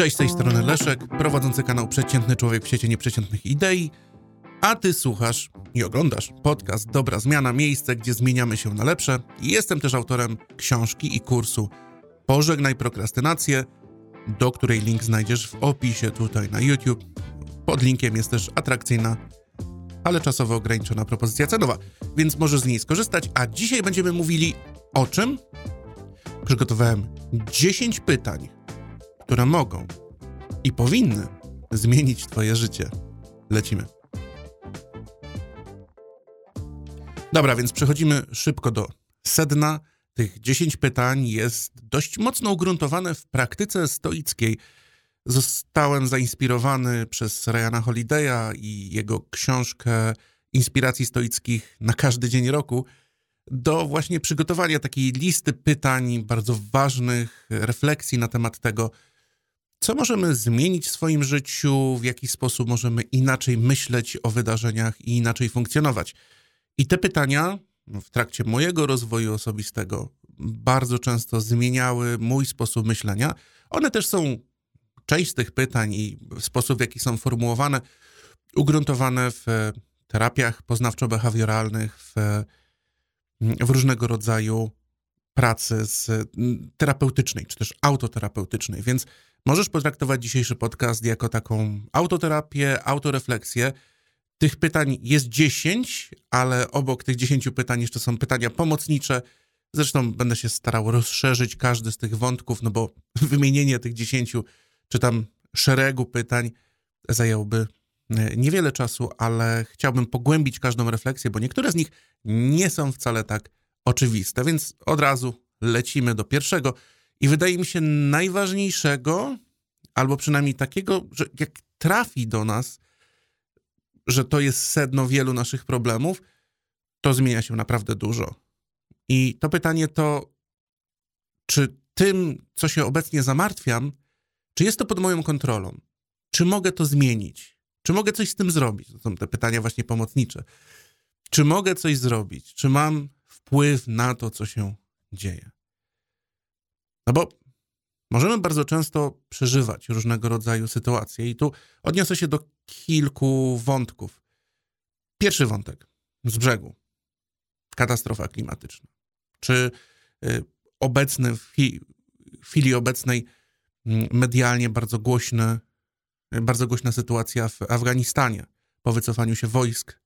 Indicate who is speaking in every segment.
Speaker 1: Cześć, z tej strony Leszek, prowadzący kanał Przeciętny Człowiek w świecie nieprzeciętnych idei, a ty słuchasz i oglądasz podcast Dobra Zmiana, miejsce, gdzie zmieniamy się na lepsze. Jestem też autorem książki i kursu Pożegnaj prokrastynację, do której link znajdziesz w opisie tutaj na YouTube. Pod linkiem jest też atrakcyjna, ale czasowo ograniczona propozycja cenowa, więc możesz z niej skorzystać. A dzisiaj będziemy mówili o czym? Przygotowałem 10 pytań, które mogą i powinny zmienić Twoje życie. Lecimy. Dobra, więc przechodzimy szybko do sedna. Tych 10 pytań jest dość mocno ugruntowane w praktyce stoickiej. Zostałem zainspirowany przez Ryana Holiday'a i jego książkę Inspiracji stoickich na każdy dzień roku do właśnie przygotowania takiej listy pytań, bardzo ważnych refleksji na temat tego, co możemy zmienić w swoim życiu, w jaki sposób możemy inaczej myśleć o wydarzeniach i inaczej funkcjonować. I te pytania w trakcie mojego rozwoju osobistego bardzo często zmieniały mój sposób myślenia. One też są, część z tych pytań i sposób, w jaki są formułowane, ugruntowane w terapiach poznawczo-behawioralnych, w, w różnego rodzaju pracy z, terapeutycznej, czy też autoterapeutycznej. Więc możesz potraktować dzisiejszy podcast jako taką autoterapię, autorefleksję, tych pytań jest 10, ale obok tych 10 pytań jeszcze są pytania pomocnicze. Zresztą będę się starał rozszerzyć każdy z tych wątków, no bo wymienienie tych 10 czy tam szeregu pytań zajęłoby e, niewiele czasu, ale chciałbym pogłębić każdą refleksję, bo niektóre z nich nie są wcale tak oczywiste, więc od razu lecimy do pierwszego i wydaje mi się najważniejszego, albo przynajmniej takiego, że jak trafi do nas, że to jest sedno wielu naszych problemów, to zmienia się naprawdę dużo. I to pytanie to, czy tym, co się obecnie zamartwiam, czy jest to pod moją kontrolą? Czy mogę to zmienić? Czy mogę coś z tym zrobić? To są te pytania właśnie pomocnicze. Czy mogę coś zrobić? Czy mam wpływ na to, co się dzieje? No bo możemy bardzo często przeżywać różnego rodzaju sytuacje, i tu odniosę się do kilku wątków. Pierwszy wątek z brzegu katastrofa klimatyczna. Czy y, obecny, w chwili obecnej mm, medialnie bardzo głośny, bardzo głośna sytuacja w Afganistanie po wycofaniu się wojsk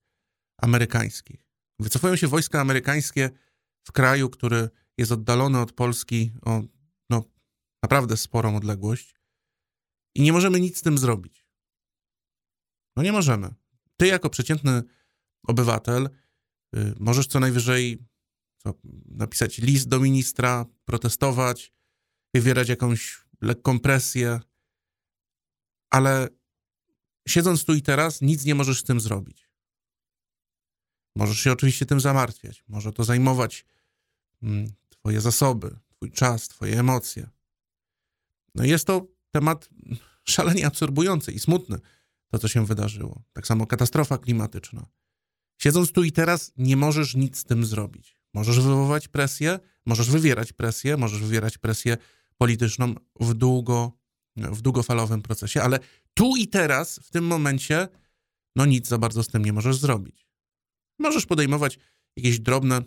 Speaker 1: amerykańskich. Wycofują się wojska amerykańskie w kraju, który jest oddalony od Polski o naprawdę sporą odległość i nie możemy nic z tym zrobić. No nie możemy. Ty jako przeciętny obywatel y, możesz co najwyżej co, napisać list do ministra, protestować, wywierać jakąś lekką presję, ale siedząc tu i teraz, nic nie możesz z tym zrobić. Możesz się oczywiście tym zamartwiać, może to zajmować mm, Twoje zasoby, Twój czas, Twoje emocje. No jest to temat szalenie absorbujący i smutny, to co się wydarzyło. Tak samo katastrofa klimatyczna. Siedząc tu i teraz, nie możesz nic z tym zrobić. Możesz wywoływać presję, możesz wywierać presję, możesz wywierać presję polityczną w, długo, w długofalowym procesie, ale tu i teraz, w tym momencie, no nic za bardzo z tym nie możesz zrobić. Możesz podejmować jakieś drobne,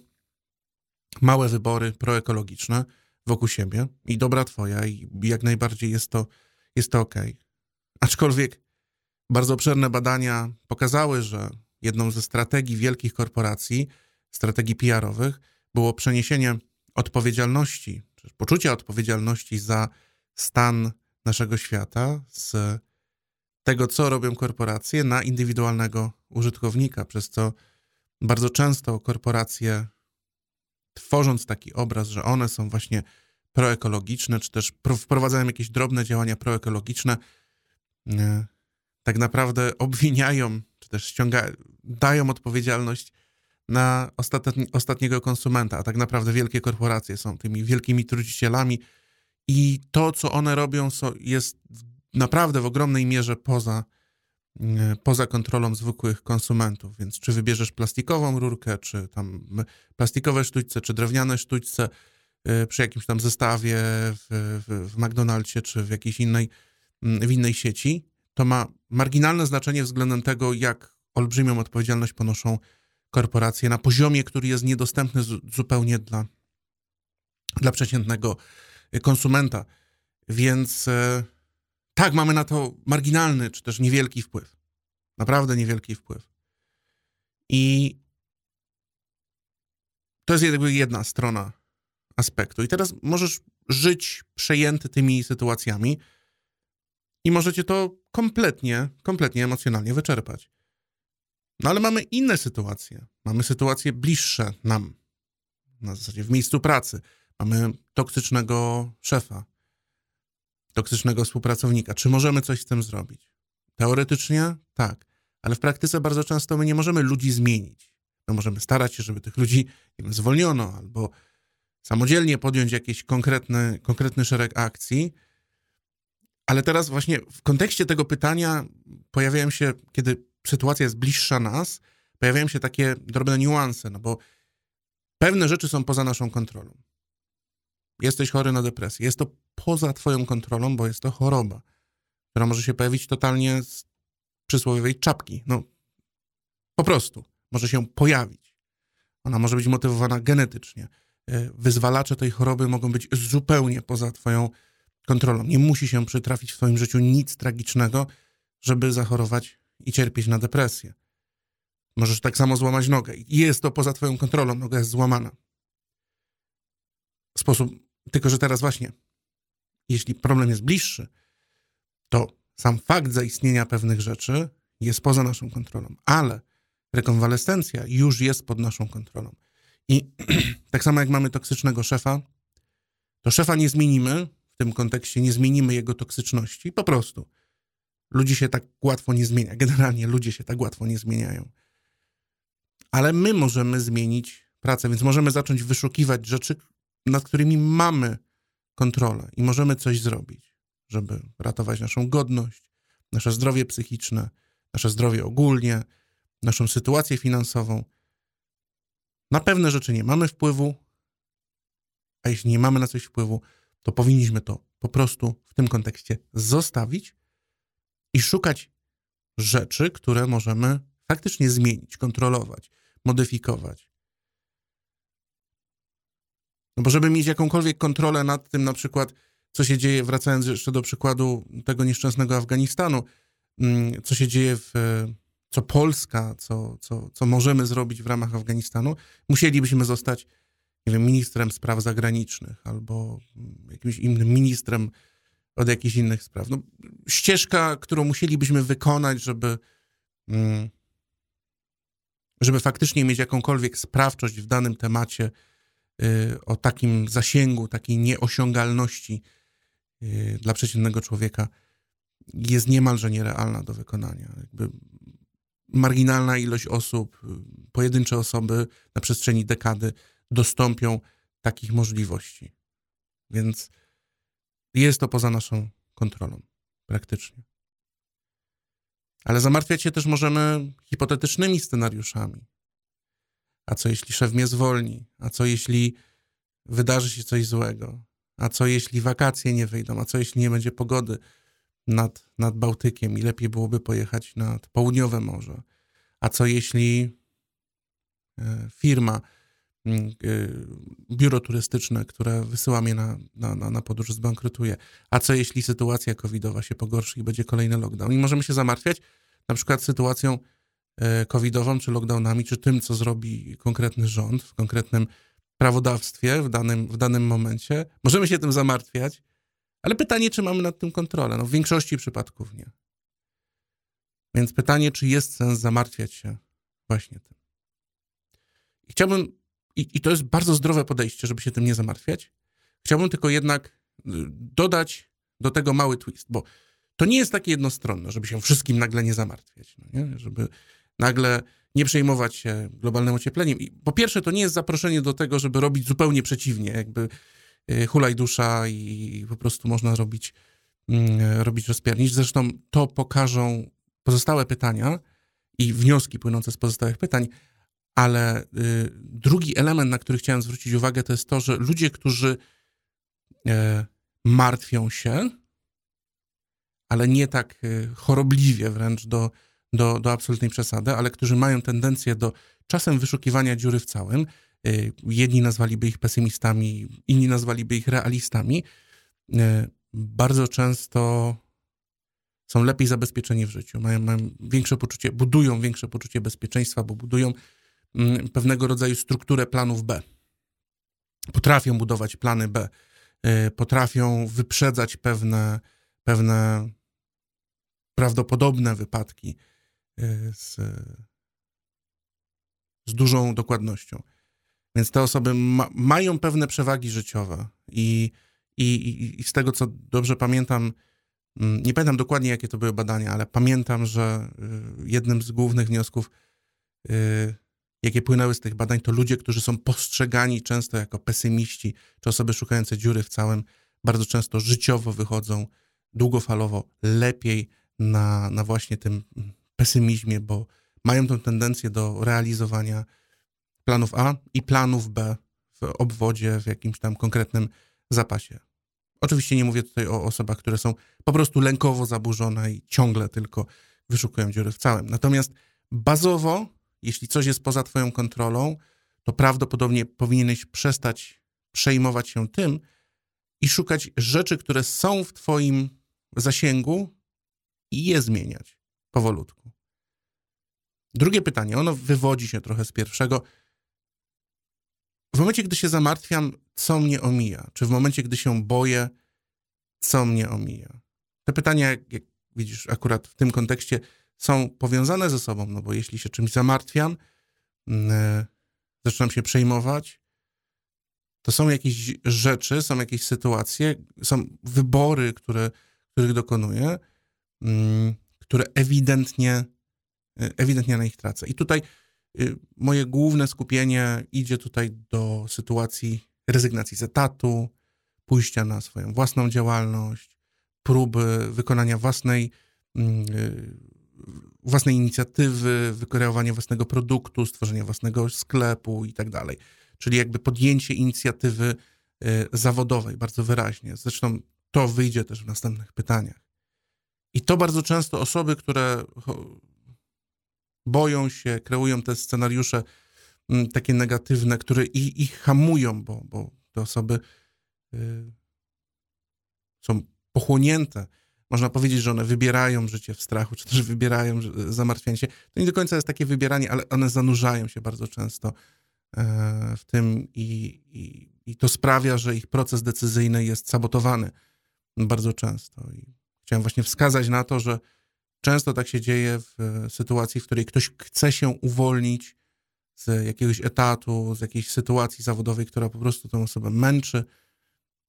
Speaker 1: małe wybory proekologiczne wokół siebie i dobra twoja i jak najbardziej jest to, jest to ok. Aczkolwiek bardzo obszerne badania pokazały, że jedną ze strategii wielkich korporacji, strategii PR-owych, było przeniesienie odpowiedzialności, czy poczucia odpowiedzialności za stan naszego świata z tego, co robią korporacje, na indywidualnego użytkownika, przez co bardzo często korporacje, tworząc taki obraz, że one są właśnie proekologiczne, czy też wprowadzają jakieś drobne działania proekologiczne, e, tak naprawdę obwiniają, czy też ściągają, dają odpowiedzialność na ostatni, ostatniego konsumenta, a tak naprawdę wielkie korporacje są tymi wielkimi trudzicielami i to, co one robią, jest naprawdę w ogromnej mierze poza, poza kontrolą zwykłych konsumentów. Więc czy wybierzesz plastikową rurkę, czy tam plastikowe sztućce, czy drewniane sztućce, e, przy jakimś tam zestawie w, w, w McDonaldzie, czy w jakiejś innej w innej sieci, to ma marginalne znaczenie względem tego, jak olbrzymią odpowiedzialność ponoszą korporacje na poziomie, który jest niedostępny zupełnie dla, dla przeciętnego konsumenta. Więc e, tak, mamy na to marginalny, czy też niewielki wpływ. Naprawdę niewielki wpływ. I to jest jakby jedna strona aspektu. I teraz możesz żyć przejęty tymi sytuacjami i możecie to kompletnie, kompletnie emocjonalnie wyczerpać. No ale mamy inne sytuacje. Mamy sytuacje bliższe nam, na zasadzie w miejscu pracy. Mamy toksycznego szefa, toksycznego współpracownika. Czy możemy coś z tym zrobić? Teoretycznie tak, ale w praktyce bardzo często my nie możemy ludzi zmienić. My możemy starać się, żeby tych ludzi nie wiem, zwolniono albo samodzielnie podjąć jakiś konkretny, konkretny szereg akcji. Ale teraz właśnie w kontekście tego pytania pojawiają się, kiedy sytuacja jest bliższa nas, pojawiają się takie drobne niuanse, no bo pewne rzeczy są poza naszą kontrolą. Jesteś chory na depresję. Jest to poza twoją kontrolą, bo jest to choroba, która może się pojawić totalnie z przysłowiowej czapki. No, po prostu może się pojawić. Ona może być motywowana genetycznie. E, wyzwalacze tej choroby mogą być zupełnie poza Twoją kontrolą. Nie musi się przytrafić w Twoim życiu nic tragicznego, żeby zachorować i cierpieć na depresję. Możesz tak samo złamać nogę. Jest to poza Twoją kontrolą, noga jest złamana. Sposób, tylko że teraz właśnie, jeśli problem jest bliższy, to sam fakt zaistnienia pewnych rzeczy jest poza naszą kontrolą, ale rekonwalescencja już jest pod naszą kontrolą. I tak samo jak mamy toksycznego szefa, to szefa nie zmienimy w tym kontekście, nie zmienimy jego toksyczności, po prostu. Ludzi się tak łatwo nie zmienia. Generalnie ludzie się tak łatwo nie zmieniają. Ale my możemy zmienić pracę, więc możemy zacząć wyszukiwać rzeczy, nad którymi mamy kontrolę i możemy coś zrobić, żeby ratować naszą godność, nasze zdrowie psychiczne, nasze zdrowie ogólnie, naszą sytuację finansową. Na pewne rzeczy nie mamy wpływu, a jeśli nie mamy na coś wpływu, to powinniśmy to po prostu w tym kontekście zostawić i szukać rzeczy, które możemy faktycznie zmienić, kontrolować, modyfikować. No bo żeby mieć jakąkolwiek kontrolę nad tym, na przykład, co się dzieje, wracając jeszcze do przykładu tego nieszczęsnego Afganistanu, mm, co się dzieje w co Polska, co, co, co możemy zrobić w ramach Afganistanu, musielibyśmy zostać, nie wiem, ministrem spraw zagranicznych albo jakimś innym ministrem od jakichś innych spraw. No, ścieżka, którą musielibyśmy wykonać, żeby, mm, żeby faktycznie mieć jakąkolwiek sprawczość w danym temacie o takim zasięgu, takiej nieosiągalności y, dla przeciętnego człowieka, jest niemalże nierealna do wykonania. Jakby marginalna ilość osób, pojedyncze osoby na przestrzeni dekady dostąpią takich możliwości. Więc jest to poza naszą kontrolą, praktycznie. Ale zamartwiać się też możemy hipotetycznymi scenariuszami. A co jeśli szef mnie zwolni? A co jeśli wydarzy się coś złego? A co jeśli wakacje nie wyjdą? A co jeśli nie będzie pogody? nad, nad Bałtykiem i lepiej byłoby pojechać nad południowe morze. A co jeśli e, firma, mm, biuro turystyczne, które wysyła mnie na, na, na podróż, zbankrutuje? A co jeśli sytuacja covidowa się pogorszy i będzie kolejny lockdown? I możemy się zamartwiać na przykład sytuacją covidową, czy lockdownami, czy tym, co zrobi konkretny rząd w konkretnym prawodawstwie w danym, w danym momencie. Możemy się tym zamartwiać, ale pytanie, czy mamy nad tym kontrolę? No w większości przypadków nie. Więc pytanie, czy jest sens zamartwiać się właśnie tym. I chciałbym, i, i to jest bardzo zdrowe podejście, żeby się tym nie zamartwiać. Chciałbym tylko jednak y, dodać do tego mały twist, bo to nie jest takie jednostronne, żeby się wszystkim nagle nie zamartwiać, no nie? żeby nagle nie przejmować się globalnym ociepleniem. I po pierwsze, to nie jest zaproszenie do tego, żeby robić zupełnie przeciwnie, jakby Y, hulaj dusza i po prostu można robić, mm, robić rozpiernicz. Zresztą to pokażą pozostałe pytania i wnioski płynące z pozostałych pytań, ale y, drugi element, na który chciałem zwrócić uwagę, to jest to, że ludzie, którzy e, martwią się, ale nie tak y, chorobliwie wręcz do, do, do absolutnej przesady, ale którzy mają tendencję do czasem wyszukiwania dziury w całym. Y, jedni nazwaliby ich pesymistami, inni nazwaliby ich realistami. Y, bardzo często są lepiej zabezpieczeni w życiu, mają, mają większe poczucie, budują większe poczucie bezpieczeństwa, bo budują mm, pewnego rodzaju strukturę planów B. Potrafią budować plany B, potrafią wyprzedzać pewne, pewne prawdopodobne wypadki y, z, z dużą dokładnością. Więc te osoby ma, mają pewne przewagi życiowe i, i, i z tego, co dobrze pamiętam, mm, nie pamiętam dokładnie, jakie to były badania, ale pamiętam, że y, jednym z głównych wniosków, y, jakie płynęły z tych badań, to ludzie, którzy są postrzegani często jako pesymiści, czy osoby szukające dziury w całym, bardzo często życiowo wychodzą długofalowo lepiej na, na właśnie tym pesymizmie, bo mają tę tendencję do realizowania planów A i planów B w obwodzie, w jakimś tam konkretnym zapasie. Oczywiście nie mówię tutaj o osobach, które są po prostu lękowo zaburzone i ciągle tylko wyszukują dziury w całym. Natomiast bazowo, jeśli coś jest poza Twoją kontrolą, to prawdopodobnie powinieneś przestać przejmować się tym i szukać rzeczy, które są w Twoim zasięgu, i je zmieniać powolutku. Drugie pytanie, ono wywodzi się trochę z pierwszego. W momencie, gdy się zamartwiam, co mnie omija? Czy w momencie, gdy się boję, co mnie omija? Te pytania, jak widzisz, akurat w tym kontekście są powiązane ze sobą, no bo jeśli się czymś zamartwiam, yy, zaczynam się przejmować, to są jakieś rzeczy, są jakieś sytuacje, są wybory, które, których dokonuję, Mm, które ewidentnie, y, ewidentnie na nich tracę. I tutaj y, moje główne skupienie idzie tutaj do sytuacji rezygnacji z etatu, pójścia na swoją własną działalność, próby wykonania własnej, mm, y, własnej inicjatywy, wykreowania własnego produktu, stworzenia własnego sklepu i tak dalej. Czyli jakby podjęcie inicjatywy zawodowej bardzo wyraźnie. Zresztą to wyjdzie też w następnych pytaniach. I to bardzo często osoby, które boją się, kreują te scenariusze mm, takie negatywne, które ich, ich hamują, bo, bo te osoby y, są pochłonięte. Można powiedzieć, że one wybierają życie w strachu, czy też wybierają zamartwianie się. To nie do końca jest takie wybieranie, ale one zanurzają się bardzo często e, w tym i, i, i to sprawia, że ich proces decyzyjny jest sabotowany bardzo często. I Chciałem właśnie wskazać na to, że często tak się dzieje w e, sytuacji, w której ktoś chce się uwolnić z jakiegoś etatu, z jakiejś sytuacji zawodowej, która po prostu tę osobę męczy,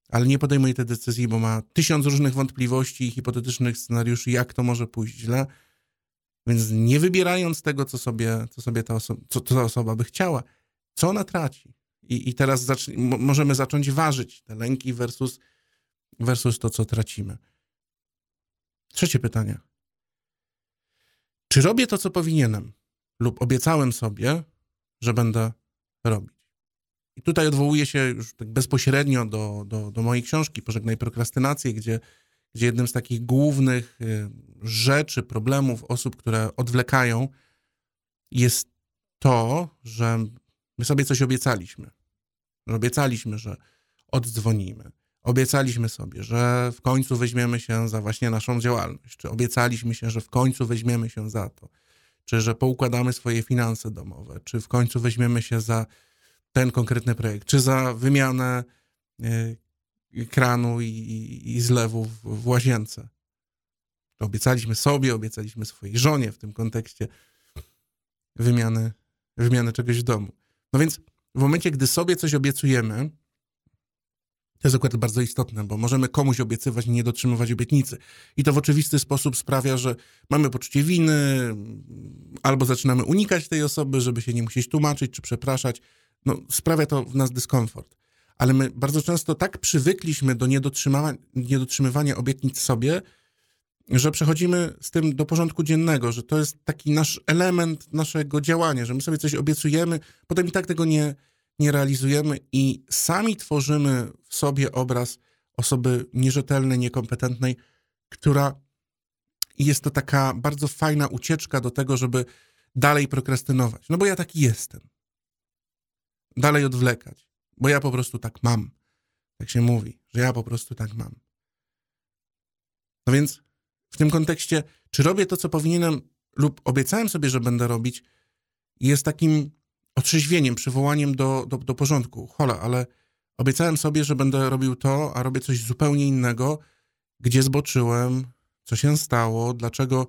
Speaker 1: ale nie podejmuje tej decyzji, bo ma tysiąc różnych wątpliwości i hipotetycznych scenariuszy, jak to może pójść źle. Więc nie wybierając tego, co sobie, co sobie ta, co, co ta osoba by chciała, co ona traci. I, i teraz zacz, możemy zacząć ważyć te lęki versus, versus to, co tracimy. Trzecie pytanie. Czy robię to, co powinienem, lub obiecałem sobie, że będę robić? I tutaj odwołuję się już tak bezpośrednio do, do, do mojej książki Pożegnaj prokrastynację, gdzie, gdzie jednym z takich głównych y, rzeczy, problemów osób, które odwlekają, jest to, że my sobie coś obiecaliśmy. Obiecaliśmy, że oddzwonimy, Obiecaliśmy sobie, że w końcu weźmiemy się za właśnie naszą działalność, czy obiecaliśmy się, że w końcu weźmiemy się za to, czy że poukładamy swoje finanse domowe, czy w końcu weźmiemy się za ten konkretny projekt, czy za wymianę y, kranu i, i, zlewu w, w łazience. Obiecaliśmy sobie, obiecaliśmy swojej żonie w tym kontekście wymiany, wymiany czegoś w domu. No więc w momencie, gdy sobie coś obiecujemy, to jest akurat bardzo istotne, bo możemy komuś obiecywać i nie dotrzymywać obietnicy. I to w oczywisty sposób sprawia, że mamy poczucie winy, albo zaczynamy unikać tej osoby, żeby się nie musieć tłumaczyć czy przepraszać. No, sprawia to w nas dyskomfort. Ale my bardzo często tak przywykliśmy do niedotrzymywania obietnic sobie, że przechodzimy z tym do porządku dziennego, że to jest taki nasz element naszego działania, że my sobie coś obiecujemy, potem i tak tego nie, nie realizujemy i sami tworzymy w sobie obraz osoby nierzetelnej, niekompetentnej, która jest to taka bardzo fajna ucieczka do tego, żeby dalej prokrastynować. No bo ja taki jestem. Dalej odwlekać. Bo ja po prostu tak mam. Tak się mówi, że ja po prostu tak mam. No więc w tym kontekście, czy robię to, co powinienem, lub obiecałem sobie, że będę robić, jest takim otrzeźwieniem, przywołaniem do, do, do porządku. Hola, ale obiecałem sobie, że będę robił to, a robię coś zupełnie innego. Gdzie zboczyłem? Co się stało? Dlaczego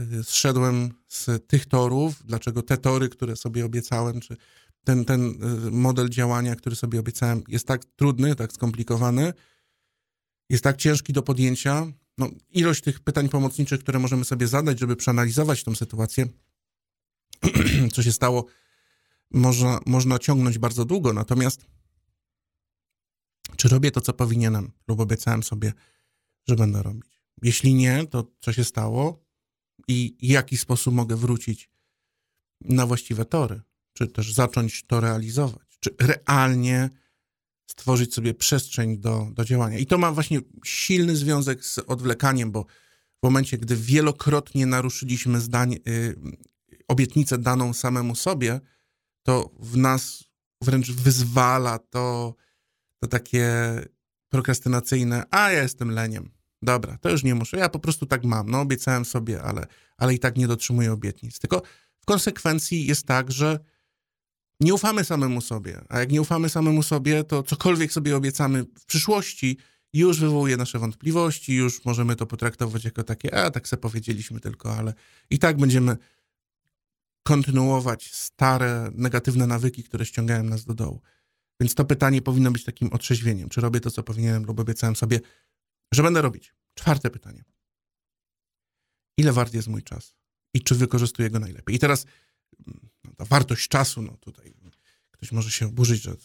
Speaker 1: y, zszedłem z tych torów? Dlaczego te tory, które sobie obiecałem, czy ten, ten y, model działania, który sobie obiecałem, jest tak trudny, tak skomplikowany, jest tak ciężki do podjęcia? No, ilość tych pytań pomocniczych, które możemy sobie zadać, żeby przeanalizować tą sytuację, co się stało, można, można ciągnąć bardzo długo. Natomiast czy robię to, co powinienem, lub obiecałem sobie, że będę robić? Jeśli nie, to co się stało i w jaki sposób mogę wrócić na właściwe tory? Czy też zacząć to realizować? Czy realnie stworzyć sobie przestrzeń do, do działania? I to ma właśnie silny związek z odwlekaniem, bo w momencie, gdy wielokrotnie naruszyliśmy zdań, yy, obietnicę daną samemu sobie, to w nas wręcz wyzwala to, to takie prokrastynacyjne, a ja jestem leniem. Dobra, to już nie muszę, ja po prostu tak mam. No obiecałem sobie, ale, ale i tak nie dotrzymuję obietnic. Tylko w konsekwencji jest tak, że nie ufamy samemu sobie. A jak nie ufamy samemu sobie, to cokolwiek sobie obiecamy w przyszłości, już wywołuje nasze wątpliwości, już możemy to potraktować jako takie, a tak sobie powiedzieliśmy tylko, ale i tak będziemy kontynuować stare, negatywne nawyki, które ściągają nas do dołu. Więc to pytanie powinno być takim otrzeźwieniem. Czy robię to, co powinienem, lub obiecałem sobie, że będę robić? Czwarte pytanie. Ile wart jest mój czas? I czy wykorzystuję go najlepiej? I teraz no, ta wartość czasu, no tutaj ktoś może się oburzyć, że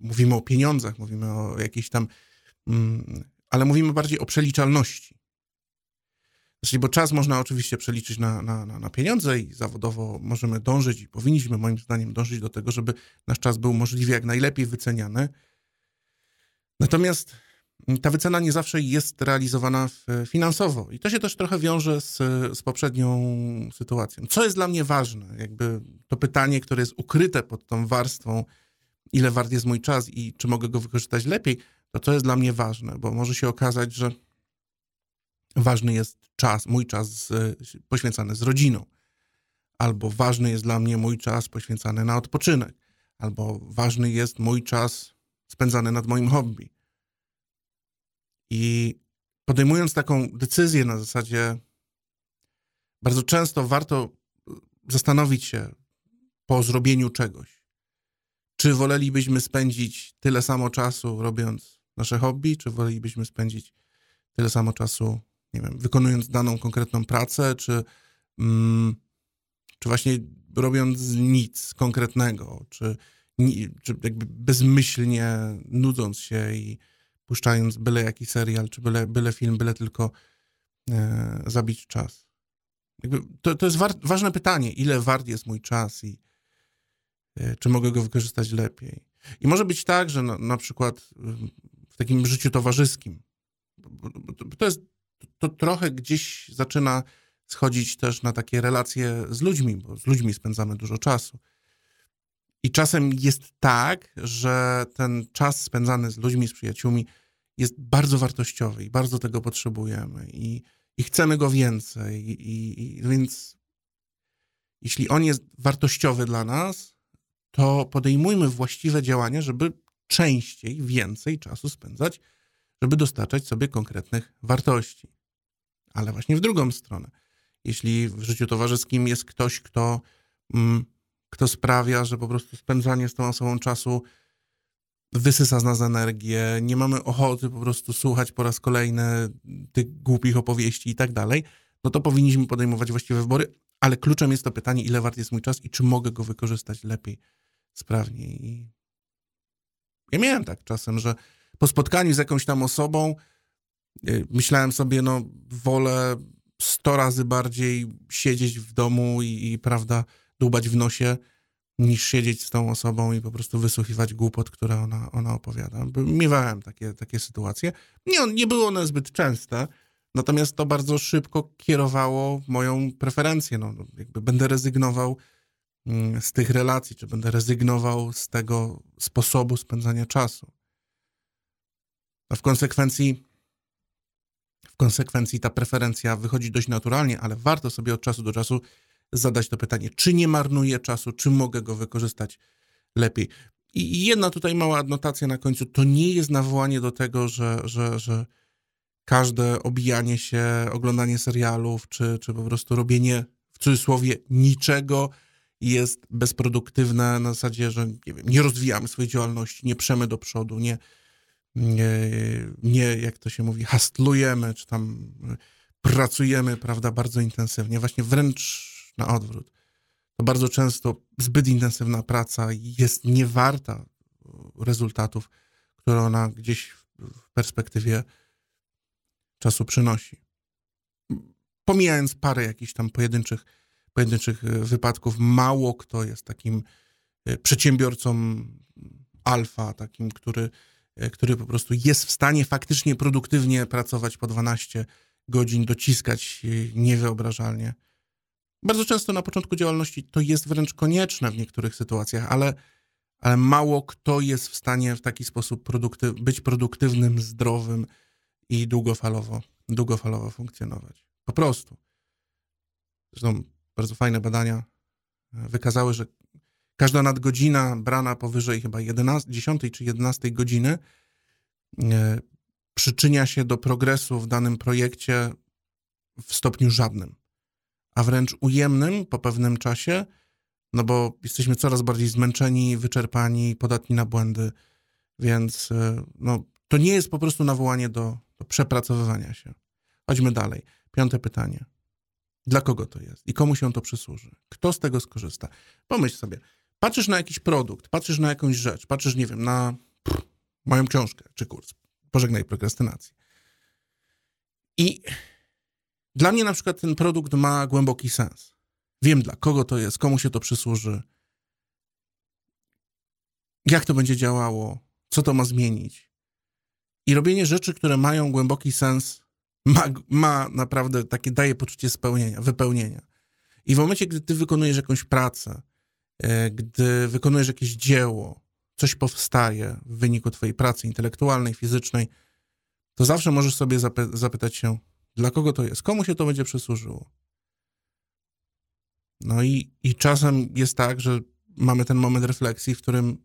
Speaker 1: mówimy o pieniądzach, mówimy o jakiejś tam, mm, ale mówimy bardziej o przeliczalności. Znaczy, bo czas można oczywiście przeliczyć na, na, na, pieniądze i zawodowo możemy dążyć i powinniśmy moim zdaniem dążyć do tego, żeby nasz czas był możliwie jak najlepiej wyceniany. Natomiast ta wycena nie zawsze jest realizowana finansowo i to się też trochę wiąże z, z poprzednią sytuacją. Co jest dla mnie ważne? Jakby to pytanie, które jest ukryte pod tą warstwą, ile wart jest mój czas i czy mogę go wykorzystać lepiej, to co jest dla mnie ważne, bo może się okazać, że ważny jest czas, mój czas poświęcany z rodziną, albo ważny jest dla mnie mój czas poświęcany na odpoczynek, albo ważny jest mój czas spędzany nad moim hobby. I podejmując taką decyzję na zasadzie, bardzo często warto zastanowić się po zrobieniu czegoś, czy wolelibyśmy spędzić tyle samo czasu robiąc nasze hobby, czy wolelibyśmy spędzić tyle samo czasu nie wiem, wykonując daną konkretną pracę, czy, mm, czy właśnie robiąc nic konkretnego, czy, czy jakby bezmyślnie nudząc się i puszczając byle jaki serial, czy byle, byle film, byle tylko e, zabić czas. Jakby to, to jest war, ważne pytanie, ile wart jest mój czas i e, czy mogę go wykorzystać lepiej. I może być tak, że na, na przykład w takim życiu towarzyskim, to jest to trochę gdzieś zaczyna schodzić też na takie relacje z ludźmi, bo z ludźmi spędzamy dużo czasu. I czasem jest tak, że ten czas spędzany z ludźmi, z przyjaciółmi jest bardzo wartościowy i bardzo tego potrzebujemy i, i chcemy go więcej. I, i, więc jeśli on jest wartościowy dla nas, to podejmujmy właściwe działania, żeby częściej, więcej czasu spędzać żeby dostarczać sobie konkretnych wartości. Ale właśnie w drugą stronę. Jeśli w życiu towarzyskim jest ktoś, kto, mm, kto sprawia, że po prostu spędzanie z tą osobą czasu wysysa z nas energię, nie mamy ochoty po prostu słuchać po raz kolejny tych głupich opowieści i tak dalej, no to powinniśmy podejmować właściwe wybory, ale kluczem jest to pytanie, ile wart jest mój czas i czy mogę go wykorzystać lepiej, sprawniej. I ja miałem tak czasem, że po spotkaniu z jakąś tam osobą y, myślałem sobie, no wolę sto razy bardziej siedzieć w domu i, i prawda, dłubać w nosie, niż siedzieć z tą osobą i po prostu wysłuchiwać głupot, które ona, ona opowiada. Miewałem takie, takie sytuacje. Nie, nie były one zbyt częste, Natomiast to bardzo szybko kierowało moją preferencję. No, jakby będę rezygnował mm, z tych relacji, czy będę rezygnował z tego sposobu spędzania czasu. A w konsekwencji, w konsekwencji ta preferencja wychodzi dość naturalnie, ale warto sobie od czasu do czasu zadać to pytanie, czy nie marnuję czasu, czy mogę go wykorzystać lepiej. I jedna tutaj mała adnotacja na końcu. To nie jest nawołanie do tego, że, że, że każde obijanie się, oglądanie serialów, czy, czy po prostu robienie w cudzysłowie niczego jest bezproduktywne na zasadzie, że nie, wiem, nie rozwijamy swojej działalności, nie przemy do przodu, nie, nie, jak to się mówi, hastlujemy, czy tam pracujemy, prawda, bardzo intensywnie. Właśnie wręcz na odwrót. To bardzo często zbyt intensywna praca jest niewarta rezultatów, które ona gdzieś w perspektywie czasu przynosi. Pomijając parę jakichś tam pojedynczych, pojedynczych e, wypadków, mało kto jest takim e, przedsiębiorcą alfa, takim, który, który po prostu jest w stanie faktycznie produktywnie pracować po 12 godzin, dociskać niewyobrażalnie. Bardzo często na początku działalności to jest wręcz konieczne w niektórych sytuacjach, ale, ale mało kto jest w stanie w taki sposób produktyw być produktywnym, zdrowym i długofalowo, długofalowo funkcjonować. Po prostu. Zresztą bardzo fajne badania e, wykazały, że każda nadgodzina brana powyżej chyba 11, 10 czy 11 godziny e, przyczynia się do progresu w danym projekcie w stopniu żadnym a wręcz ujemnym po pewnym czasie, no bo jesteśmy coraz bardziej zmęczeni, wyczerpani, podatni na błędy, więc e, no, to nie jest po prostu nawołanie do, do przepracowywania się. Chodźmy dalej. Piąte pytanie. Dla kogo to jest i komu się to przysłuży? Kto z tego skorzysta? Pomyśl sobie, patrzysz na jakiś produkt, patrzysz na jakąś rzecz, patrzysz, nie wiem, na pff, moją książkę czy kurs. Pożegnaj prokrastynację. I dla mnie na przykład ten produkt ma głęboki sens. Wiem dla kogo to jest, komu się to przysłuży, jak to będzie działało, co to ma zmienić. I robienie rzeczy, które mają głęboki sens, ma, ma naprawdę takie, daje poczucie spełnienia, wypełnienia. I w momencie, gdy ty wykonujesz jakąś pracę, gdy wykonujesz jakieś dzieło, coś powstaje w wyniku twojej pracy intelektualnej, fizycznej, to zawsze możesz sobie zapy zapytać się, dla kogo to jest? Komu się to będzie przysłużyło? No i, i czasem jest tak, że mamy ten moment refleksji, w którym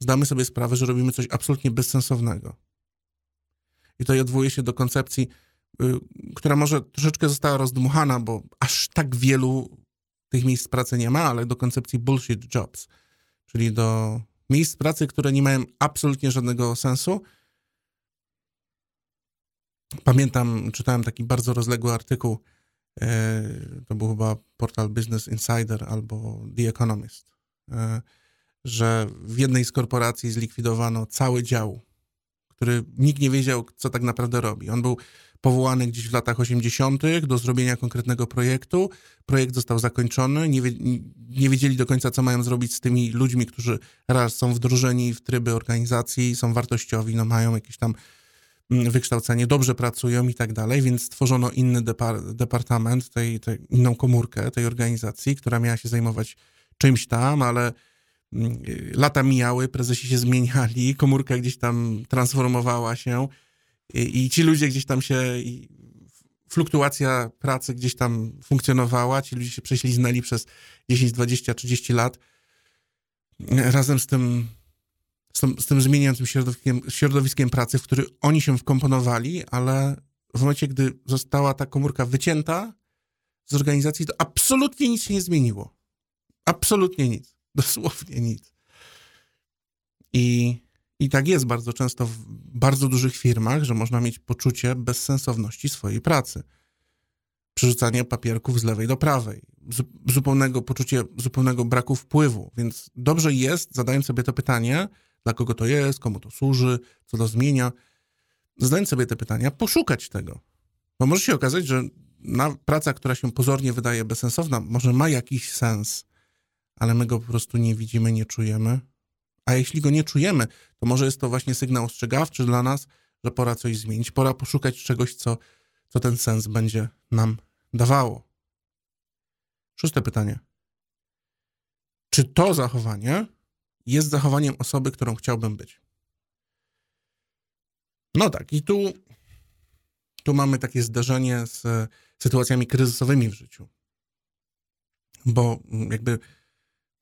Speaker 1: zdamy sobie sprawę, że robimy coś absolutnie bezsensownego. I to odwołuje się do koncepcji, y, która może troszeczkę została rozdmuchana, bo aż tak wielu tych miejsc pracy nie ma, ale do koncepcji bullshit jobs, czyli do miejsc pracy, które nie mają absolutnie żadnego sensu, Pamiętam, czytałem taki bardzo rozległy artykuł, e, to był chyba portal Business Insider albo The Economist, e, że w jednej z korporacji zlikwidowano cały dział, który nikt nie wiedział, co tak naprawdę robi. On był powołany gdzieś w latach 80. do zrobienia konkretnego projektu. Projekt został zakończony. Nie, nie wiedzieli do końca, co mają zrobić z tymi ludźmi, którzy raz są wdrożeni w tryby organizacji, są wartościowi, no mają jakieś tam Mm, wykształcenie, dobrze pracują i tak dalej, więc stworzono inny depar departament, tej, tej, inną komórkę tej organizacji, która miała się zajmować czymś tam, ale mm, lata mijały, prezesi się zmieniali, komórka gdzieś tam transformowała się i, ci ludzie gdzieś tam się, fluktuacja pracy gdzieś tam funkcjonowała, ci ludzie się prześliznęli przez 10, 20, 30 lat. Razem z tym z tym, z tym zmieniającym środowiskiem, środowiskiem pracy, w który oni się wkomponowali, ale w momencie, gdy została ta komórka wycięta z organizacji, to absolutnie nic się nie zmieniło. Absolutnie nic. Dosłownie nic. I, I tak jest bardzo często w bardzo dużych firmach, że można mieć poczucie bezsensowności swojej pracy. Przerzucanie papierków z lewej do prawej, zupełnego poczucie zupełnego braku wpływu. Więc dobrze jest, zadając sobie to pytanie, dla kogo to jest, komu to służy, co to zmienia. Zadając sobie te pytania, poszukać tego. Bo może się okazać, że praca, która się pozornie wydaje bezsensowna, może ma jakiś sens, ale my go po prostu nie widzimy, nie czujemy. A jeśli go nie czujemy, to może jest to właśnie sygnał ostrzegawczy dla nas, że pora coś zmienić, pora poszukać czegoś, co, co ten sens będzie nam dawało. Szóste pytanie. Czy to zachowanie jest zachowaniem osoby, którą chciałbym być? No tak, i tu, tu mamy takie zdarzenie z sytuacjami kryzysowymi w życiu. Bo jakby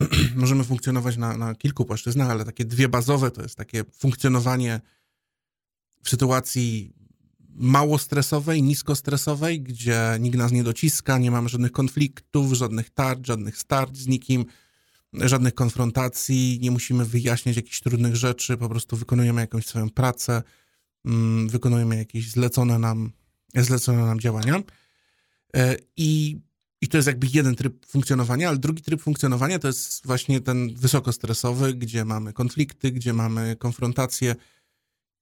Speaker 1: możemy funkcjonować na, na kilku płaszczyznach, ale takie dwie bazowe to jest takie funkcjonowanie w sytuacji mało stresowej, nisko stresowej, gdzie nikt nas nie dociska, nie mamy żadnych konfliktów, żadnych tarć, żadnych starć z nikim, żadnych konfrontacji, nie musimy wyjaśniać jakichś trudnych rzeczy, po prostu wykonujemy jakąś swoją pracę, mm, wykonujemy jakieś zlecone nam, zlecone nam działania. E, I, I to jest jakby jeden tryb funkcjonowania, ale drugi tryb funkcjonowania to jest właśnie ten wysokostresowy, gdzie mamy konflikty, gdzie mamy konfrontacje,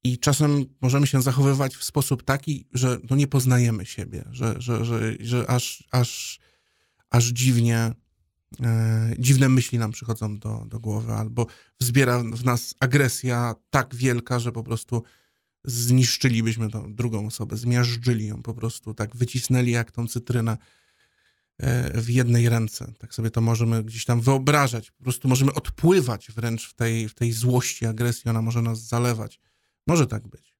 Speaker 1: i czasem możemy się zachowywać w sposób taki, że no nie poznajemy siebie, że, że, że, że aż, aż, aż dziwnie, e, dziwne myśli nam przychodzą do, do głowy, albo wzbiera w nas agresja tak wielka, że po prostu zniszczylibyśmy tą drugą osobę, zmiażdżyli ją po prostu, tak wycisnęli jak tą cytrynę w jednej ręce. Tak sobie to możemy gdzieś tam wyobrażać. Po prostu możemy odpływać wręcz w tej, w tej złości, agresji, ona może nas zalewać. Może tak być.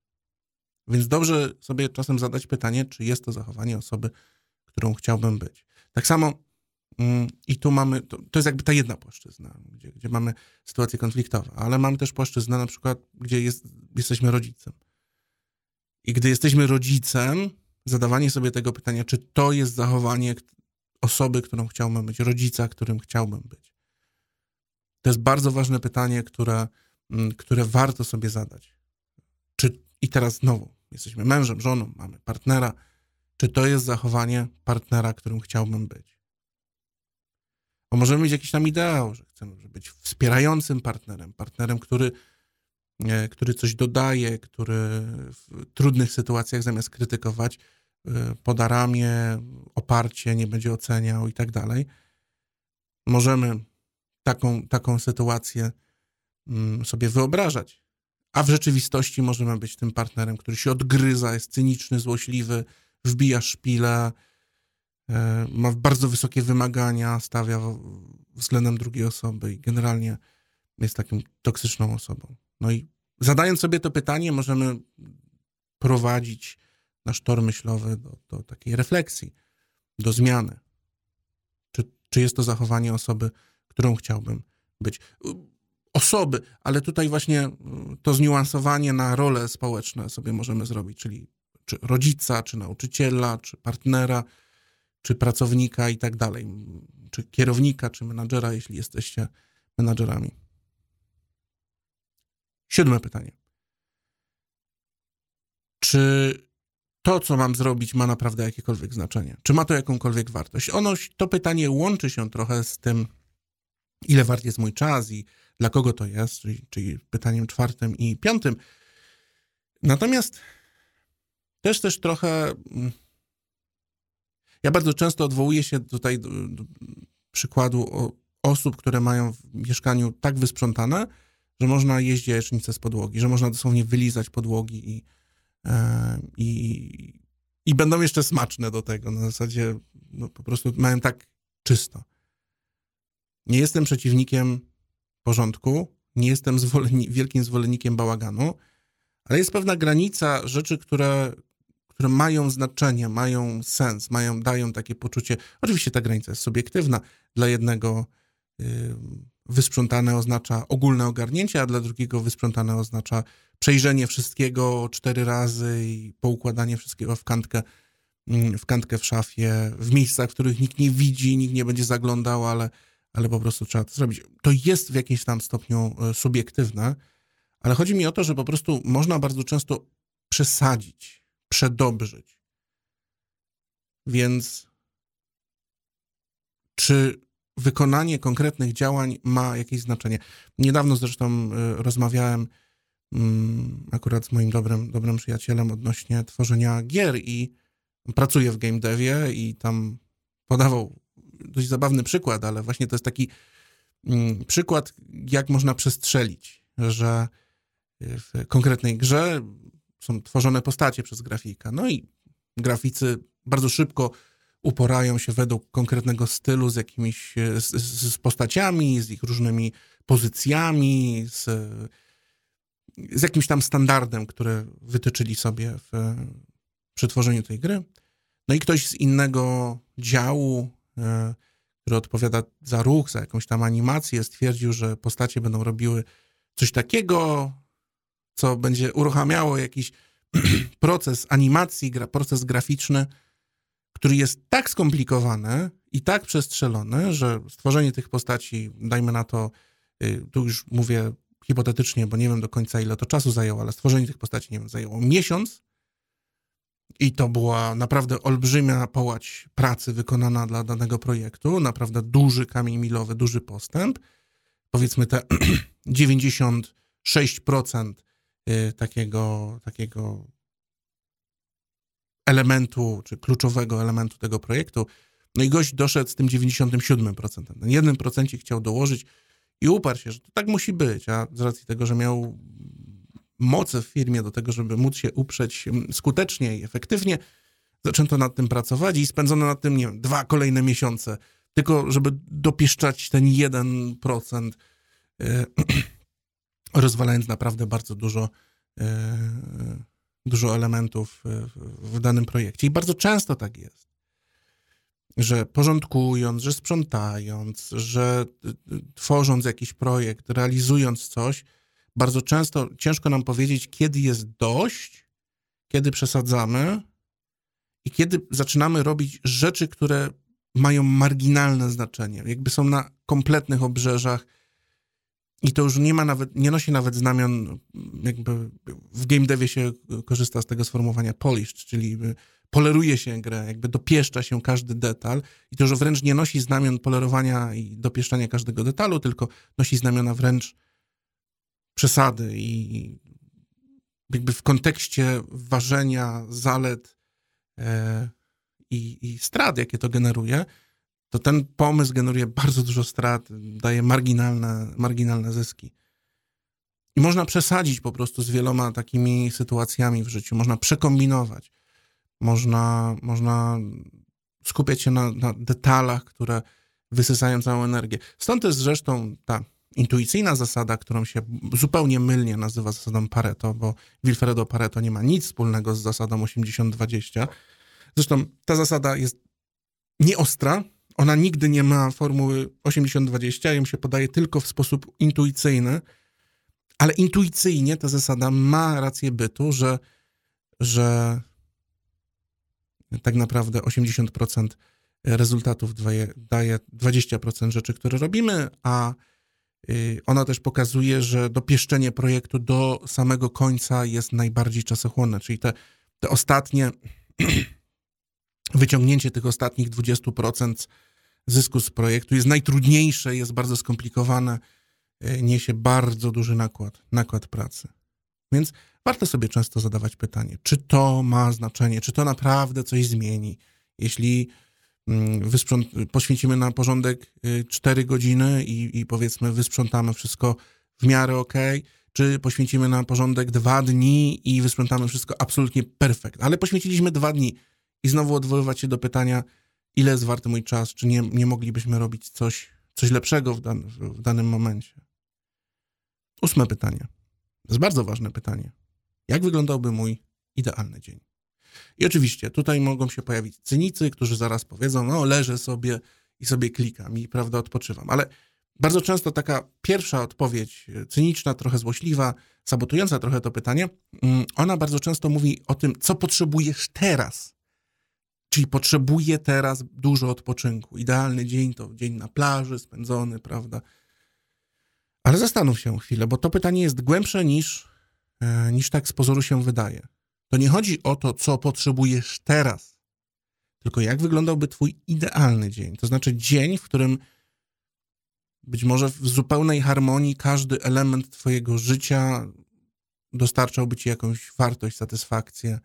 Speaker 1: Więc dobrze sobie czasem zadać pytanie, czy jest to zachowanie osoby, którą chciałbym być. Tak samo mm, i tu mamy, to, to, jest jakby ta jedna płaszczyzna, gdzie, gdzie mamy sytuacje konfliktowe, ale mamy też płaszczyznę na przykład, gdzie jest, jesteśmy rodzicem. I gdy jesteśmy rodzicem, zadawanie sobie tego pytania, czy to jest zachowanie osoby, którą chciałbym być, rodzica, którym chciałbym być. To jest bardzo ważne pytanie, które, mm, które warto sobie zadać. Czy i teraz znowu jesteśmy mężem, żoną, mamy partnera. Czy to jest zachowanie partnera, którym chciałbym być? Bo możemy mieć jakiś tam ideał, że chcemy być wspierającym partnerem, partnerem, który, e, który coś dodaje, który w trudnych sytuacjach zamiast krytykować, poda ramię, oparcie, nie będzie oceniał i tak dalej. Możemy taką, taką sytuację mm, sobie wyobrażać a w rzeczywistości możemy być tym partnerem, który się odgryza, jest cyniczny, złośliwy, wbija szpilę, e, ma bardzo wysokie wymagania, stawia względem drugiej osoby i generalnie jest taką toksyczną osobą. No i zadając sobie to pytanie, możemy prowadzić nasz tor myślowy do, do takiej refleksji, do zmiany. Czy, czy jest to zachowanie osoby, którą chciałbym być? osoby, ale tutaj właśnie mm, to zniuansowanie na role społeczne sobie możemy zrobić, czyli czy rodzica, czy nauczyciela, czy partnera, czy pracownika i tak dalej, czy kierownika, czy menadżera, jeśli jesteście menadżerami. Siódme pytanie. Czy to, co mam zrobić, ma naprawdę jakiekolwiek znaczenie? Czy ma to jakąkolwiek wartość? Ono, to pytanie łączy się trochę z tym, ile wart jest mój czas i dla kogo to jest, czyli, czyli pytaniem czwartym i piątym. Natomiast też też trochę. Mm, ja bardzo często odwołuję się tutaj do, do przykładu osób, które mają w mieszkaniu tak wysprzątane, że można jeść jajecznicę z podłogi, że można dosłownie wylizać podłogi i, i, i będą jeszcze smaczne do tego. Na zasadzie no, po prostu mają tak czysto. Nie jestem przeciwnikiem porządku, nie jestem wielkim zwolennikiem bałaganu, ale jest pewna granica rzeczy, które, które mają znaczenie, mają sens, mają, dają takie poczucie. Oczywiście ta granica jest subiektywna. Dla jednego yy, wysprzątane oznacza ogólne ogarnięcie, a dla drugiego wysprzątane oznacza przejrzenie wszystkiego cztery razy i poukładanie wszystkiego w kantkę, w kantkę w szafie, w miejscach, w których nikt nie widzi, nikt nie będzie zaglądał, ale ale po prostu trzeba to zrobić. To jest w jakimś tam stopniu e, subiektywne, ale chodzi mi o to, że po prostu można bardzo często przesadzić, przedobrzyć. Więc czy wykonanie konkretnych działań ma jakieś znaczenie? Niedawno zresztą e, rozmawiałem mm, akurat z moim dobrym, dobrym przyjacielem odnośnie tworzenia gier i pracuję w game devie i tam podawał dość zabawny przykład, ale właśnie to jest taki mm, przykład, jak można przestrzelić, że w konkretnej grze są tworzone postacie przez grafika. No i graficy bardzo szybko uporają się według konkretnego stylu z jakimiś z, z postaciami, z ich różnymi pozycjami, z, z jakimś tam standardem, który wytyczyli sobie w, przy tworzeniu tej gry. No i ktoś z innego działu, e, który odpowiada za ruch, za jakąś tam animację, stwierdził, że postacie będą robiły coś takiego, co będzie uruchamiało jakiś proces animacji, proces graficzny, który jest tak skomplikowany i tak przestrzelony, że stworzenie tych postaci, dajmy na to, y, tu już mówię hipotetycznie, bo nie wiem do końca ile to czasu zajęło, ale stworzenie tych postaci, nie wiem, zajęło miesiąc i to była naprawdę olbrzymia połać pracy wykonana dla danego projektu, naprawdę duży kamień milowy, duży postęp. Powiedzmy te 96% y, takiego, takiego elementu, czy kluczowego elementu tego projektu. No i gość doszedł z tym 97%. Ten 1% chciał dołożyć i uparł się, że to tak musi być, a z racji tego, że miał moce w firmie do tego, żeby móc się uprzeć mm, skutecznie i efektywnie, zaczęto nad tym pracować i spędzono nad tym, nie wiem, dwa kolejne miesiące, tylko żeby dopieszczać ten 1%, e, rozwalając naprawdę bardzo dużo e, dużo elementów w danym projekcie. I bardzo często tak jest, że porządkując, że sprzątając, że y, y, tworząc jakiś projekt, realizując coś, bardzo często ciężko nam powiedzieć, kiedy jest dość, kiedy przesadzamy i kiedy zaczynamy robić rzeczy, które mają marginalne znaczenie, jakby są na kompletnych obrzeżach i to już nie ma nawet, nie nosi nawet znamion, jakby w game devie się korzysta z tego sformułowania polished, czyli poleruje się grę, jakby dopieszcza się każdy detal. I to już wręcz nie nosi znamion polerowania i dopieszczania każdego detalu, tylko nosi znamiona wręcz przesady i jakby w kontekście ważenia zalet e, i, i strat, jakie to generuje, to ten pomysł generuje bardzo dużo strat, daje marginalne, marginalne zyski. I można przesadzić po prostu z wieloma takimi sytuacjami w życiu, można przekombinować, można, można skupiać się na, na detalach, które wysysają całą energię. Stąd jest zresztą ta intuicyjna zasada, którą się zupełnie mylnie nazywa zasadą Pareto, bo Wilfredo Pareto nie ma nic wspólnego z zasadą 80-20. Zresztą ta zasada jest nieostra, ona nigdy nie ma formuły 80-20, ją się podaje tylko w sposób intuicyjny, ale intuicyjnie ta zasada ma rację bytu, że, że tak naprawdę 80% rezultatów daje, daje 20% rzeczy, które robimy, a y, ona też pokazuje, że dopieszczenie projektu do samego końca jest najbardziej czasochłonne, czyli te, te ostatnie, wyciągnięcie tych ostatnich 20% zysku z projektu jest najtrudniejsze, jest bardzo skomplikowane, e, niesie bardzo duży nakład, nakład pracy. Więc warto sobie często zadawać pytanie, czy to ma znaczenie, czy to naprawdę coś zmieni. Jeśli mm, poświęcimy na porządek 4 y, godziny i, i powiedzmy wysprzątamy wszystko w miarę ok, czy poświęcimy na porządek dwa dni i wysprzątamy wszystko absolutnie perfekt. Ale poświęciliśmy dwa dni i znowu odwoływać się do pytania, ile jest warty mój czas, czy nie, nie moglibyśmy robić coś, coś lepszego w, dan, w danym momencie. Ósme pytanie. To jest bardzo ważne pytanie. Jak wyglądałby mój idealny dzień? I oczywiście tutaj mogą się pojawić cynicy, którzy zaraz powiedzą, no leżę sobie i sobie klikam i prawda odpoczywam. Ale bardzo często taka pierwsza odpowiedź, cyniczna, trochę złośliwa, sabotująca trochę to pytanie, mm, ona bardzo często mówi o tym, co potrzebujesz teraz. Czyli potrzebuje teraz dużo odpoczynku. Idealny dzień to dzień na plaży spędzony, prawda? Ale zastanów się chwilę, bo to pytanie jest głębsze niż, e, niż tak z pozoru się wydaje. To nie chodzi o to, co potrzebujesz teraz, tylko jak wyglądałby Twój idealny dzień. To znaczy dzień, w którym być może w zupełnej harmonii każdy element Twojego życia dostarczałby Ci jakąś wartość, satysfakcję,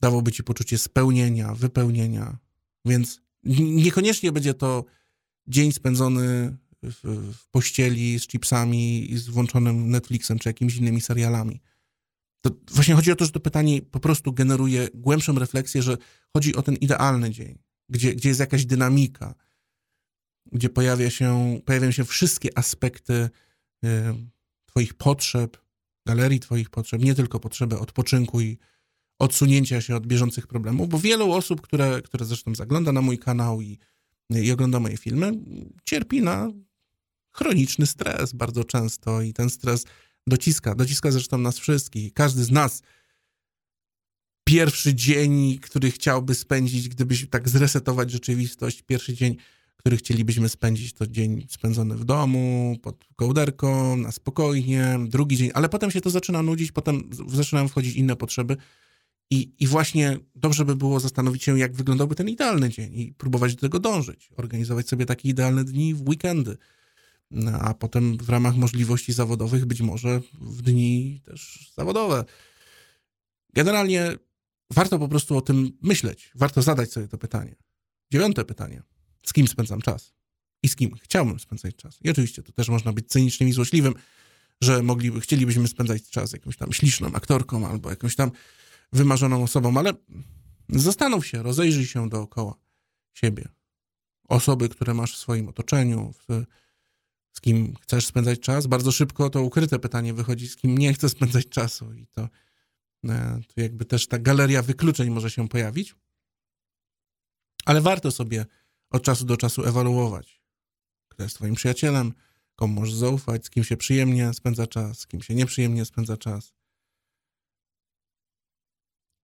Speaker 1: dawałoby ci poczucie spełnienia, wypełnienia. Więc niekoniecznie będzie to dzień spędzony w, w pościeli z chipsami i z włączonym Netflixem czy jakimiś innymi serialami. To właśnie chodzi o to, że to pytanie po prostu generuje głębszą refleksję, że chodzi o ten idealny dzień, gdzie, gdzie jest jakaś dynamika, gdzie pojawia się, pojawiają się wszystkie aspekty y, Twoich potrzeb, galerii Twoich potrzeb, nie tylko potrzeby odpoczynku i odsunięcia się od bieżących problemów, bo wielu osób, które, które zresztą zagląda na mój kanał i, i ogląda moje filmy, cierpi na chroniczny stres bardzo często i ten stres dociska, dociska zresztą nas wszystkich. Każdy z nas pierwszy dzień, który chciałby spędzić, gdybyś tak zresetować rzeczywistość, pierwszy dzień, który chcielibyśmy spędzić, to dzień spędzony w domu, pod kołderką, na spokojnie, drugi dzień, ale potem się to zaczyna nudzić, potem zaczynają wchodzić inne potrzeby i, i właśnie dobrze by było zastanowić się, jak wyglądałby ten idealny dzień i próbować do tego dążyć, organizować sobie takie idealne dni w weekendy, no, a potem w ramach możliwości zawodowych być może w dni też zawodowe. Generalnie warto po prostu o tym myśleć, warto zadać sobie to pytanie. Dziewiąte pytanie. Z kim spędzam czas? I z kim chciałbym spędzać czas? I oczywiście to też można być cynicznym i złośliwym, że mogliby, chcielibyśmy spędzać czas jakąś tam śliczną aktorką albo jakąś tam wymarzoną osobą, ale zastanów się, rozejrzyj się dookoła siebie. Osoby, które masz w swoim otoczeniu, w, z kim chcesz spędzać czas. Bardzo szybko to ukryte pytanie wychodzi, z kim nie chcesz spędzać czasu i to, e, to jakby też ta galeria wykluczeń może się pojawić. Ale warto sobie od czasu do czasu ewaluować, kto jest twoim przyjacielem, komu możesz zaufać, z kim się przyjemnie spędza czas, z kim się nieprzyjemnie spędza czas.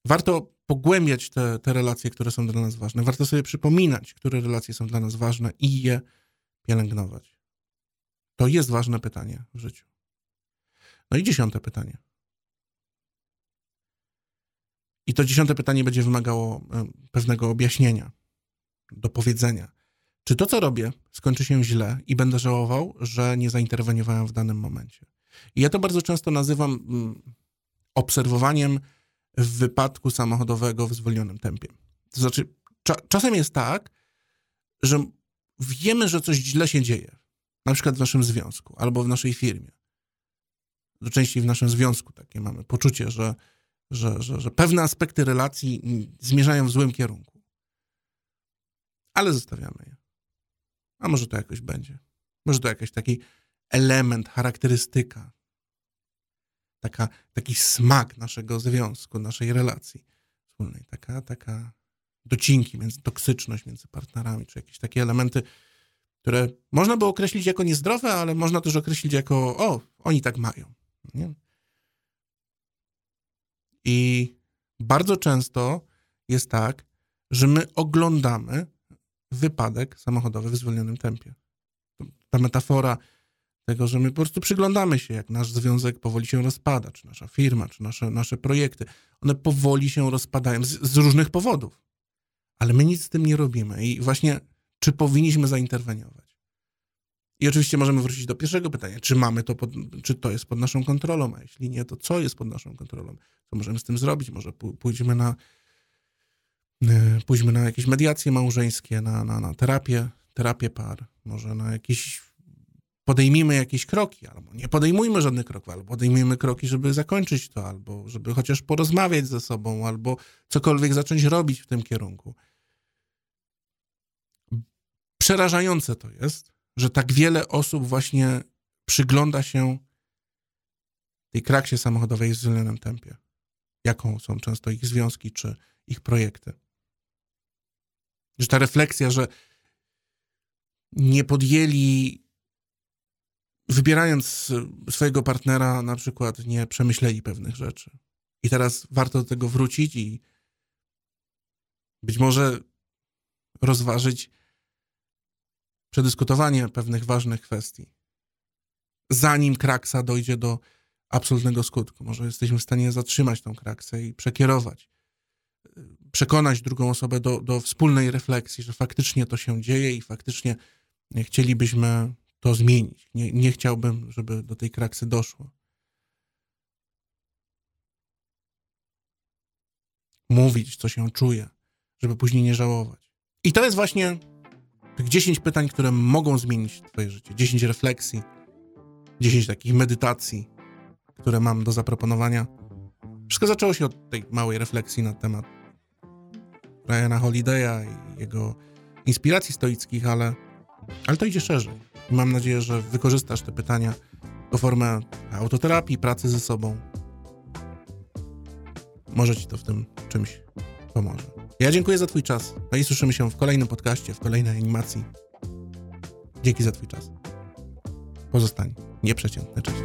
Speaker 1: Warto pogłębiać te, te relacje, które są dla nas ważne. Warto sobie przypominać, które relacje są dla nas ważne i je pielęgnować. To jest ważne pytanie w życiu. No i dziesiąte pytanie. I to dziesiąte pytanie będzie wymagało pewnego objaśnienia, dopowiedzenia. Czy to, co robię, skończy się źle i będę żałował, że nie zainterweniowałem w danym momencie? I ja to bardzo często nazywam mm, obserwowaniem w wypadku samochodowego w zwolnionym tempie. To znaczy, cza czasem jest tak, że wiemy, że coś źle się dzieje, na przykład w naszym związku albo w naszej firmie. Do części w naszym związku takie mamy poczucie, że, że, że, że pewne aspekty relacji zmierzają w złym kierunku. Ale zostawiamy je. A może to jakoś będzie. Może to jakiś taki element, charakterystyka taka, taki smak naszego związku, naszej relacji wspólnej, taka, taka docinki, między, toksyczność między partnerami, czy jakieś takie elementy, które można by określić jako niezdrowe, ale można też określić jako, o, oni tak mają. Nie? I bardzo często jest tak, że my oglądamy wypadek samochodowy w zwolnionym tempie. Ta metafora tego, że my po prostu przyglądamy się, jak nasz związek powoli się rozpada, czy nasza firma, czy nasze, nasze projekty. One powoli się rozpadają z, z różnych powodów, ale my nic z tym nie robimy. I właśnie, czy powinniśmy zainterweniować? I oczywiście możemy wrócić do pierwszego pytania, czy mamy to, pod, czy to jest pod naszą kontrolą, a jeśli nie, to co jest pod naszą kontrolą? Co możemy z tym zrobić? Może pójdziemy na, e, pójdźmy na jakieś mediacje małżeńskie, na, na, na terapię, terapię par, może na jakieś podejmijmy jakieś kroki, albo nie podejmujmy żadnych kroków, albo podejmijmy kroki, żeby zakończyć to, albo żeby chociaż porozmawiać ze sobą, albo cokolwiek zacząć robić w tym kierunku. Przerażające to jest, że tak wiele osób właśnie przygląda się tej kraksie samochodowej w zwolnionym tempie. Jaką są często ich związki czy ich projekty. Że ta refleksja, że nie podjęli wybierając swojego partnera, na przykład nie przemyśleli pewnych rzeczy. I teraz warto do tego wrócić i być może rozważyć przedyskutowanie pewnych ważnych kwestii, zanim kraksa dojdzie do absolutnego skutku. Może jesteśmy w stanie zatrzymać tą kraksę i przekierować, przekonać drugą osobę do, do wspólnej refleksji, że faktycznie to się dzieje i faktycznie chcielibyśmy to zmienić. Nie, nie chciałbym, żeby do tej kraksy doszło. Mówić, co się czuje, żeby później nie żałować. I to jest właśnie tych 10 pytań, które mogą zmienić Twoje życie. 10 refleksji, 10 takich medytacji, które mam do zaproponowania. Wszystko zaczęło się od tej małej refleksji na temat Ryana Holiday'a i jego inspiracji stoickich, ale, ale to idzie szerzej. Mam nadzieję, że wykorzystasz te pytania jako formę autoterapii, pracy ze sobą. Może ci to w tym czymś pomoże. Ja dziękuję za Twój czas. No i słyszymy się w kolejnym podcaście, w kolejnej animacji. Dzięki za Twój czas. Pozostań nieprzeciętny. Cześć.